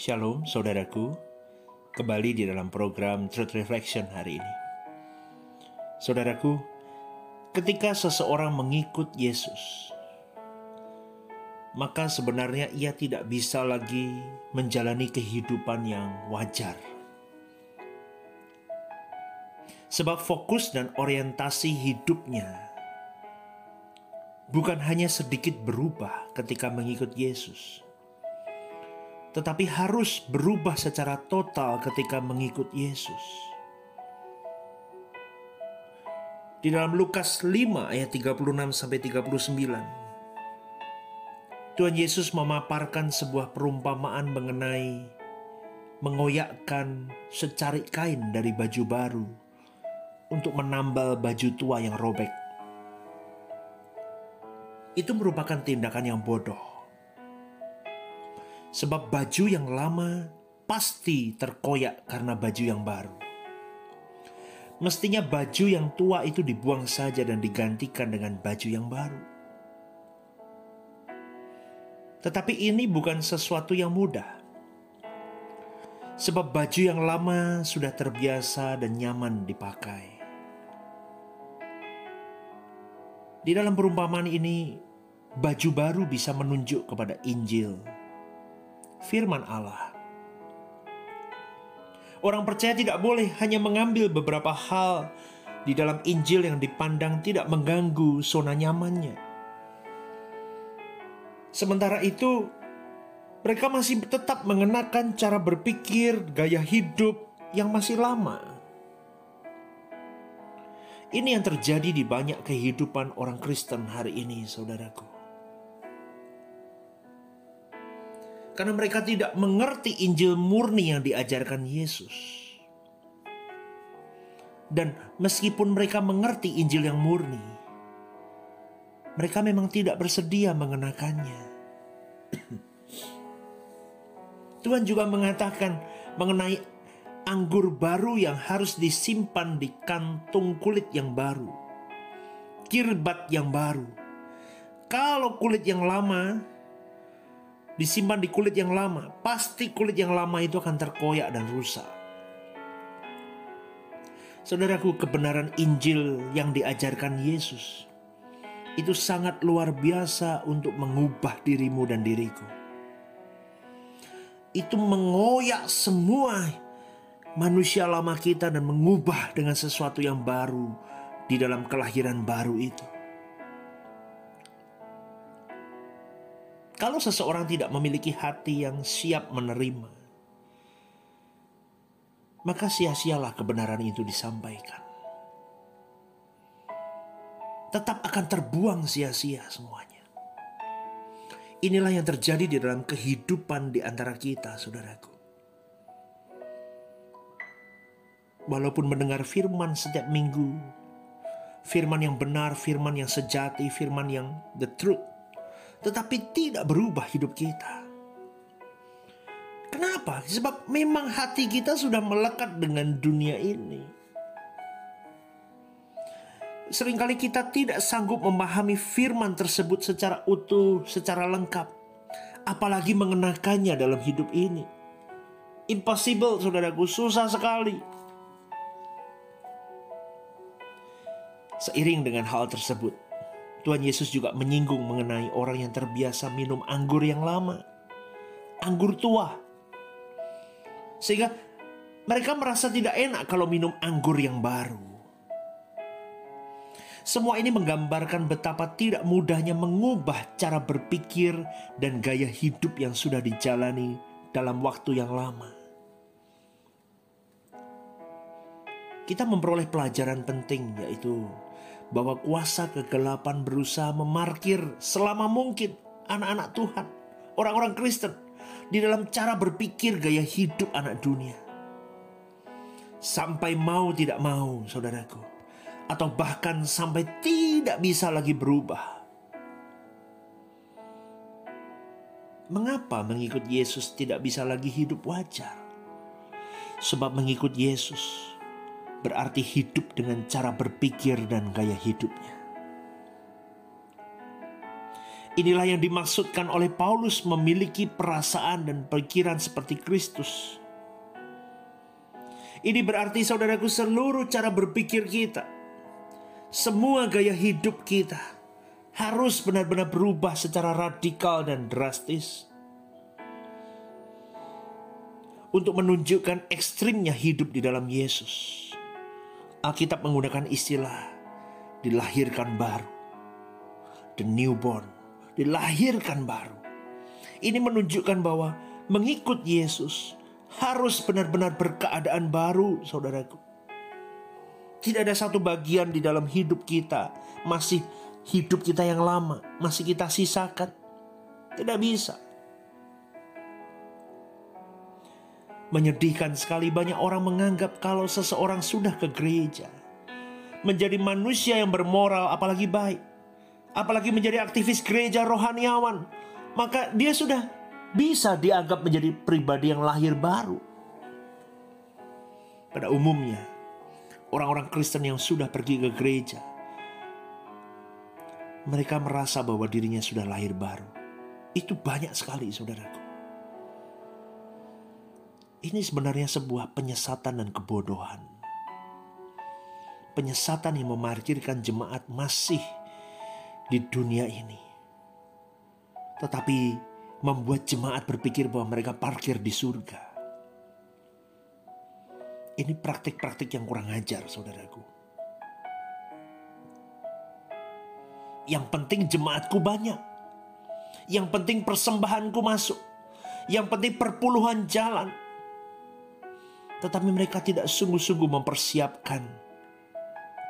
Shalom saudaraku, kembali di dalam program Truth Reflection hari ini. Saudaraku, ketika seseorang mengikut Yesus, maka sebenarnya ia tidak bisa lagi menjalani kehidupan yang wajar. Sebab fokus dan orientasi hidupnya bukan hanya sedikit berubah ketika mengikut Yesus tetapi harus berubah secara total ketika mengikut Yesus. Di dalam Lukas 5 ayat 36 sampai 39. Tuhan Yesus memaparkan sebuah perumpamaan mengenai mengoyakkan secari kain dari baju baru untuk menambal baju tua yang robek. Itu merupakan tindakan yang bodoh Sebab baju yang lama pasti terkoyak karena baju yang baru. Mestinya baju yang tua itu dibuang saja dan digantikan dengan baju yang baru. Tetapi ini bukan sesuatu yang mudah. Sebab baju yang lama sudah terbiasa dan nyaman dipakai. Di dalam perumpamaan ini, baju baru bisa menunjuk kepada Injil firman Allah. Orang percaya tidak boleh hanya mengambil beberapa hal di dalam Injil yang dipandang tidak mengganggu zona nyamannya. Sementara itu, mereka masih tetap mengenakan cara berpikir, gaya hidup yang masih lama. Ini yang terjadi di banyak kehidupan orang Kristen hari ini, saudaraku. Karena mereka tidak mengerti Injil murni yang diajarkan Yesus. Dan meskipun mereka mengerti Injil yang murni, mereka memang tidak bersedia mengenakannya. Tuhan juga mengatakan mengenai anggur baru yang harus disimpan di kantung kulit yang baru, kirbat yang baru. Kalau kulit yang lama disimpan di kulit yang lama, pasti kulit yang lama itu akan terkoyak dan rusak. Saudaraku, kebenaran Injil yang diajarkan Yesus itu sangat luar biasa untuk mengubah dirimu dan diriku. Itu mengoyak semua manusia lama kita dan mengubah dengan sesuatu yang baru di dalam kelahiran baru itu. Kalau seseorang tidak memiliki hati yang siap menerima, maka sia-sialah kebenaran itu disampaikan. Tetap akan terbuang sia-sia semuanya. Inilah yang terjadi di dalam kehidupan di antara kita, saudaraku. Walaupun mendengar firman setiap minggu, firman yang benar, firman yang sejati, firman yang the truth, tetapi tidak berubah hidup kita. Kenapa? Sebab memang hati kita sudah melekat dengan dunia ini. Seringkali kita tidak sanggup memahami firman tersebut secara utuh, secara lengkap. Apalagi mengenakannya dalam hidup ini. Impossible, saudaraku, susah sekali. Seiring dengan hal tersebut, Tuhan Yesus juga menyinggung mengenai orang yang terbiasa minum anggur yang lama, anggur tua, sehingga mereka merasa tidak enak kalau minum anggur yang baru. Semua ini menggambarkan betapa tidak mudahnya mengubah cara berpikir dan gaya hidup yang sudah dijalani dalam waktu yang lama. Kita memperoleh pelajaran penting, yaitu bahwa kuasa kegelapan berusaha memarkir selama mungkin anak-anak Tuhan, orang-orang Kristen di dalam cara berpikir gaya hidup anak dunia. Sampai mau tidak mau, saudaraku, atau bahkan sampai tidak bisa lagi berubah. Mengapa mengikut Yesus tidak bisa lagi hidup wajar? Sebab mengikut Yesus berarti hidup dengan cara berpikir dan gaya hidupnya. Inilah yang dimaksudkan oleh Paulus memiliki perasaan dan pikiran seperti Kristus. Ini berarti saudaraku seluruh cara berpikir kita, semua gaya hidup kita harus benar-benar berubah secara radikal dan drastis. Untuk menunjukkan ekstrimnya hidup di dalam Yesus. Alkitab menggunakan istilah dilahirkan baru. The newborn, dilahirkan baru. Ini menunjukkan bahwa mengikut Yesus harus benar-benar berkeadaan baru, saudaraku. Tidak ada satu bagian di dalam hidup kita masih hidup kita yang lama, masih kita sisakan. Tidak bisa. Menyedihkan sekali banyak orang menganggap kalau seseorang sudah ke gereja, menjadi manusia yang bermoral apalagi baik, apalagi menjadi aktivis gereja rohaniawan, maka dia sudah bisa dianggap menjadi pribadi yang lahir baru. Pada umumnya, orang-orang Kristen yang sudah pergi ke gereja, mereka merasa bahwa dirinya sudah lahir baru. Itu banyak sekali, saudaraku. Ini sebenarnya sebuah penyesatan dan kebodohan penyesatan yang memarkirkan jemaat masih di dunia ini. Tetapi membuat jemaat berpikir bahwa mereka parkir di surga. Ini praktik-praktik yang kurang ajar, saudaraku. Yang penting jemaatku banyak. Yang penting persembahanku masuk. Yang penting perpuluhan jalan. Tetapi mereka tidak sungguh-sungguh mempersiapkan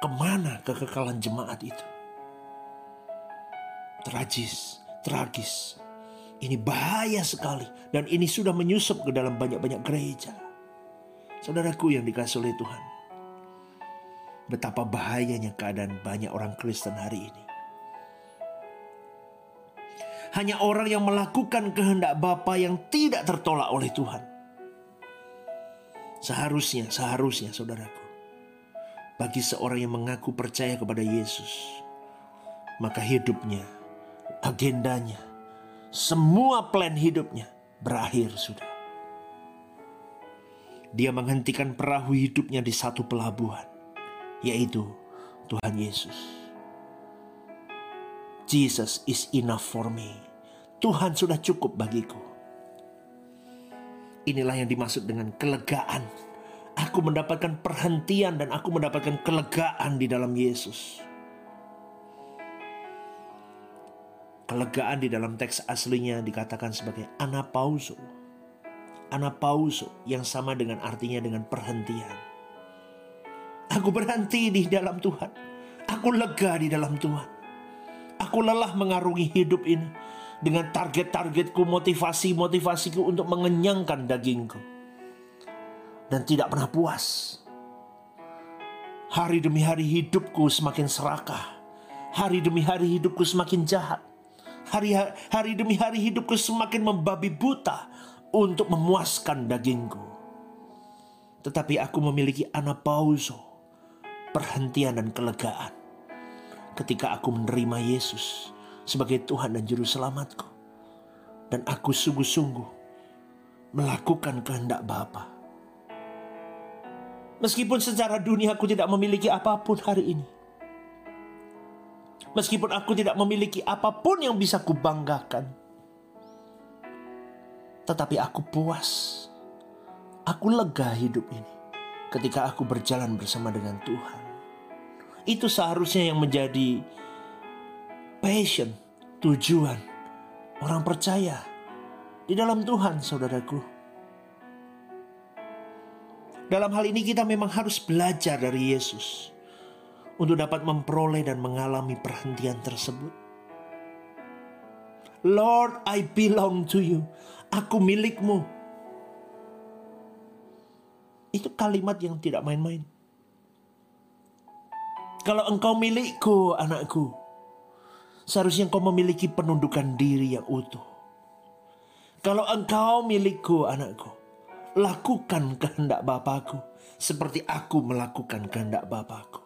Ke mana kekekalan jemaat itu? Tragis, tragis. Ini bahaya sekali dan ini sudah menyusup ke dalam banyak-banyak gereja. Saudaraku yang dikasih oleh Tuhan. Betapa bahayanya keadaan banyak orang Kristen hari ini. Hanya orang yang melakukan kehendak Bapa yang tidak tertolak oleh Tuhan. Seharusnya, seharusnya saudaraku bagi seorang yang mengaku percaya kepada Yesus, maka hidupnya, agendanya, semua plan hidupnya berakhir sudah. Dia menghentikan perahu hidupnya di satu pelabuhan, yaitu Tuhan Yesus. Jesus is enough for me. Tuhan sudah cukup bagiku. Inilah yang dimaksud dengan kelegaan Aku mendapatkan perhentian dan aku mendapatkan kelegaan di dalam Yesus. Kelegaan di dalam teks aslinya dikatakan sebagai anapauso. Anapauso yang sama dengan artinya dengan perhentian. Aku berhenti di dalam Tuhan. Aku lega di dalam Tuhan. Aku lelah mengarungi hidup ini dengan target-targetku, motivasi-motivasiku untuk mengenyangkan dagingku dan tidak pernah puas. Hari demi hari hidupku semakin serakah. Hari demi hari hidupku semakin jahat. Hari, hari demi hari hidupku semakin membabi buta untuk memuaskan dagingku. Tetapi aku memiliki anapauso, perhentian dan kelegaan. Ketika aku menerima Yesus sebagai Tuhan dan Juru Selamatku. Dan aku sungguh-sungguh melakukan kehendak Bapa Meskipun secara dunia aku tidak memiliki apa pun hari ini. Meskipun aku tidak memiliki apa pun yang bisa kubanggakan. Tetapi aku puas. Aku lega hidup ini. Ketika aku berjalan bersama dengan Tuhan. Itu seharusnya yang menjadi passion, tujuan orang percaya di dalam Tuhan, saudaraku. Dalam hal ini kita memang harus belajar dari Yesus untuk dapat memperoleh dan mengalami perhentian tersebut. Lord, I belong to you. Aku milikmu. Itu kalimat yang tidak main-main. Kalau engkau milikku, anakku, seharusnya engkau memiliki penundukan diri yang utuh. Kalau engkau milikku, anakku, lakukan kehendak Bapakku seperti aku melakukan kehendak Bapakku.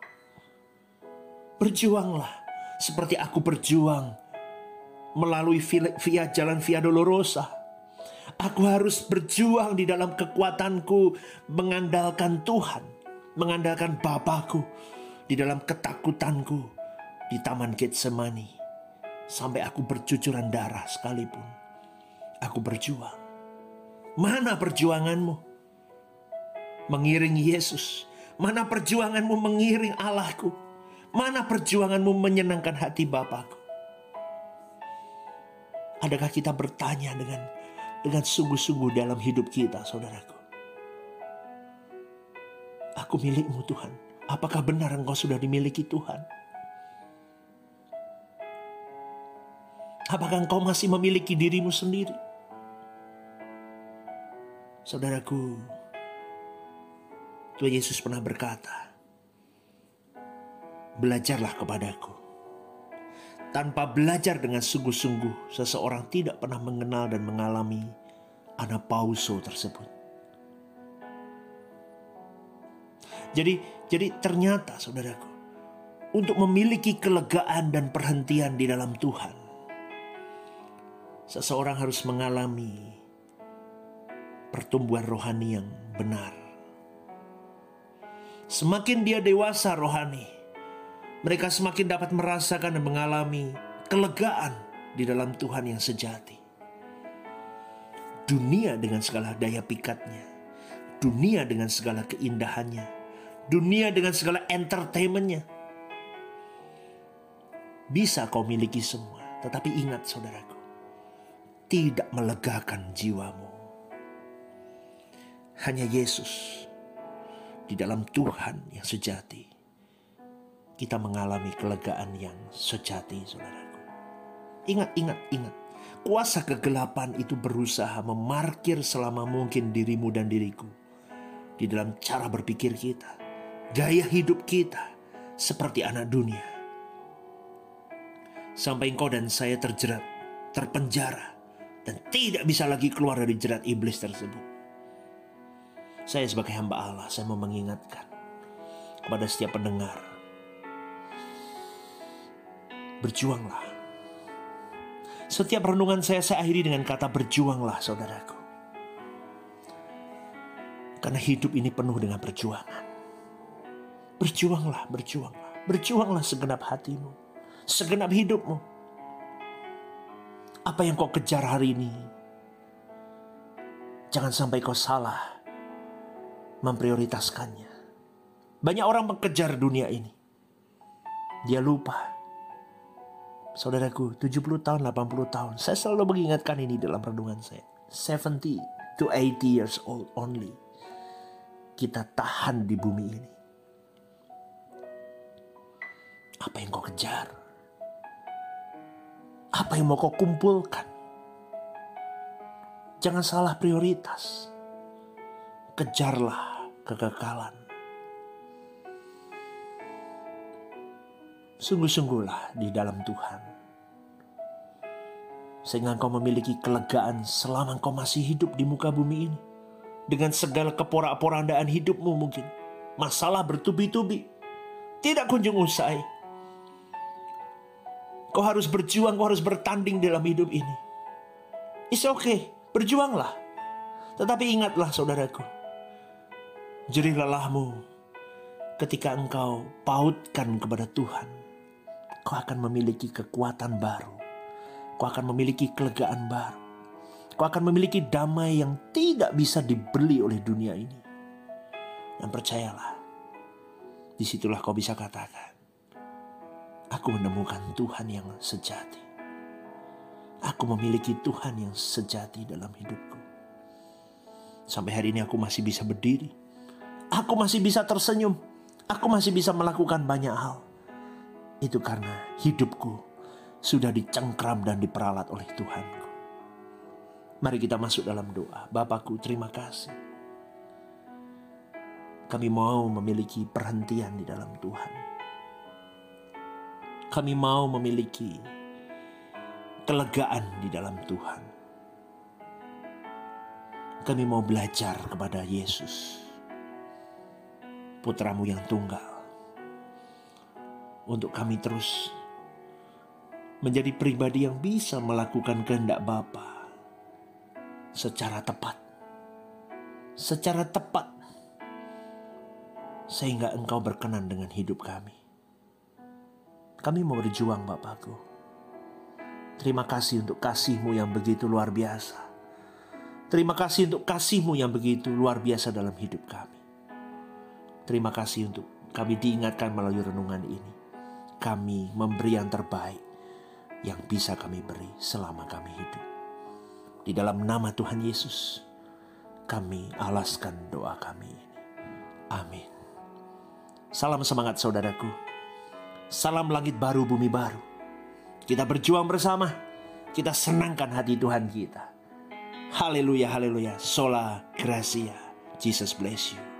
Berjuanglah seperti aku berjuang melalui via jalan Via Dolorosa. Aku harus berjuang di dalam kekuatanku mengandalkan Tuhan, mengandalkan Bapakku di dalam ketakutanku di Taman Getsemani sampai aku bercucuran darah sekalipun. Aku berjuang. Mana perjuanganmu? Mengiring Yesus. Mana perjuanganmu mengiring Allahku? Mana perjuanganmu menyenangkan hati Bapakku? Adakah kita bertanya dengan dengan sungguh-sungguh dalam hidup kita, saudaraku? Aku milikmu Tuhan. Apakah benar engkau sudah dimiliki Tuhan? Apakah engkau masih memiliki dirimu sendiri? Saudaraku, Tuhan Yesus pernah berkata, "Belajarlah kepadaku." Tanpa belajar dengan sungguh-sungguh, seseorang tidak pernah mengenal dan mengalami anapauso tersebut. Jadi, jadi ternyata saudaraku, untuk memiliki kelegaan dan perhentian di dalam Tuhan, seseorang harus mengalami pertumbuhan rohani yang benar. Semakin dia dewasa rohani, mereka semakin dapat merasakan dan mengalami kelegaan di dalam Tuhan yang sejati. Dunia dengan segala daya pikatnya, dunia dengan segala keindahannya, dunia dengan segala entertainmentnya, bisa kau miliki semua. Tetapi ingat saudaraku, tidak melegakan jiwamu. Hanya Yesus di dalam Tuhan yang sejati kita mengalami kelegaan yang sejati, saudaraku. Ingat, ingat, ingat. Kuasa kegelapan itu berusaha memarkir selama mungkin dirimu dan diriku di dalam cara berpikir kita, gaya hidup kita seperti anak dunia. Sampai engkau dan saya terjerat, terpenjara, dan tidak bisa lagi keluar dari jerat iblis tersebut. Saya sebagai hamba Allah, saya mau mengingatkan kepada setiap pendengar berjuanglah. Setiap renungan saya saya akhiri dengan kata berjuanglah saudaraku. Karena hidup ini penuh dengan perjuangan. Berjuanglah, berjuanglah. Berjuanglah segenap hatimu. Segenap hidupmu. Apa yang kau kejar hari ini. Jangan sampai kau salah memprioritaskannya. Banyak orang mengejar dunia ini. Dia lupa Saudaraku, 70 tahun, 80 tahun. Saya selalu mengingatkan ini dalam renungan saya. 70 to 80 years old only. Kita tahan di bumi ini. Apa yang kau kejar? Apa yang mau kau kumpulkan? Jangan salah prioritas. Kejarlah kekekalan. Sungguh-sungguhlah di dalam Tuhan. Sehingga engkau memiliki kelegaan selama engkau masih hidup di muka bumi ini. Dengan segala keporak-porandaan hidupmu mungkin. Masalah bertubi-tubi. Tidak kunjung usai. Kau harus berjuang, kau harus bertanding dalam hidup ini. It's okay, berjuanglah. Tetapi ingatlah saudaraku. Jerih lelahmu ketika engkau pautkan kepada Tuhan kau akan memiliki kekuatan baru. Kau akan memiliki kelegaan baru. Kau akan memiliki damai yang tidak bisa dibeli oleh dunia ini. Dan percayalah, di situlah kau bisa katakan, aku menemukan Tuhan yang sejati. Aku memiliki Tuhan yang sejati dalam hidupku. Sampai hari ini aku masih bisa berdiri. Aku masih bisa tersenyum. Aku masih bisa melakukan banyak hal itu karena hidupku sudah dicengkram dan diperalat oleh Tuhanku. Mari kita masuk dalam doa. Bapakku terima kasih. Kami mau memiliki perhentian di dalam Tuhan. Kami mau memiliki kelegaan di dalam Tuhan. Kami mau belajar kepada Yesus, putramu yang tunggal untuk kami terus menjadi pribadi yang bisa melakukan kehendak Bapa secara tepat. Secara tepat. Sehingga engkau berkenan dengan hidup kami. Kami mau berjuang Bapakku. Terima kasih untuk kasihmu yang begitu luar biasa. Terima kasih untuk kasihmu yang begitu luar biasa dalam hidup kami. Terima kasih untuk kami diingatkan melalui renungan ini. Kami memberi yang terbaik yang bisa kami beri selama kami hidup. Di dalam nama Tuhan Yesus, kami alaskan doa kami ini. Amin. Salam semangat saudaraku. Salam langit baru, bumi baru. Kita berjuang bersama. Kita senangkan hati Tuhan kita. Haleluya, haleluya. Sola Gracia. Jesus bless you.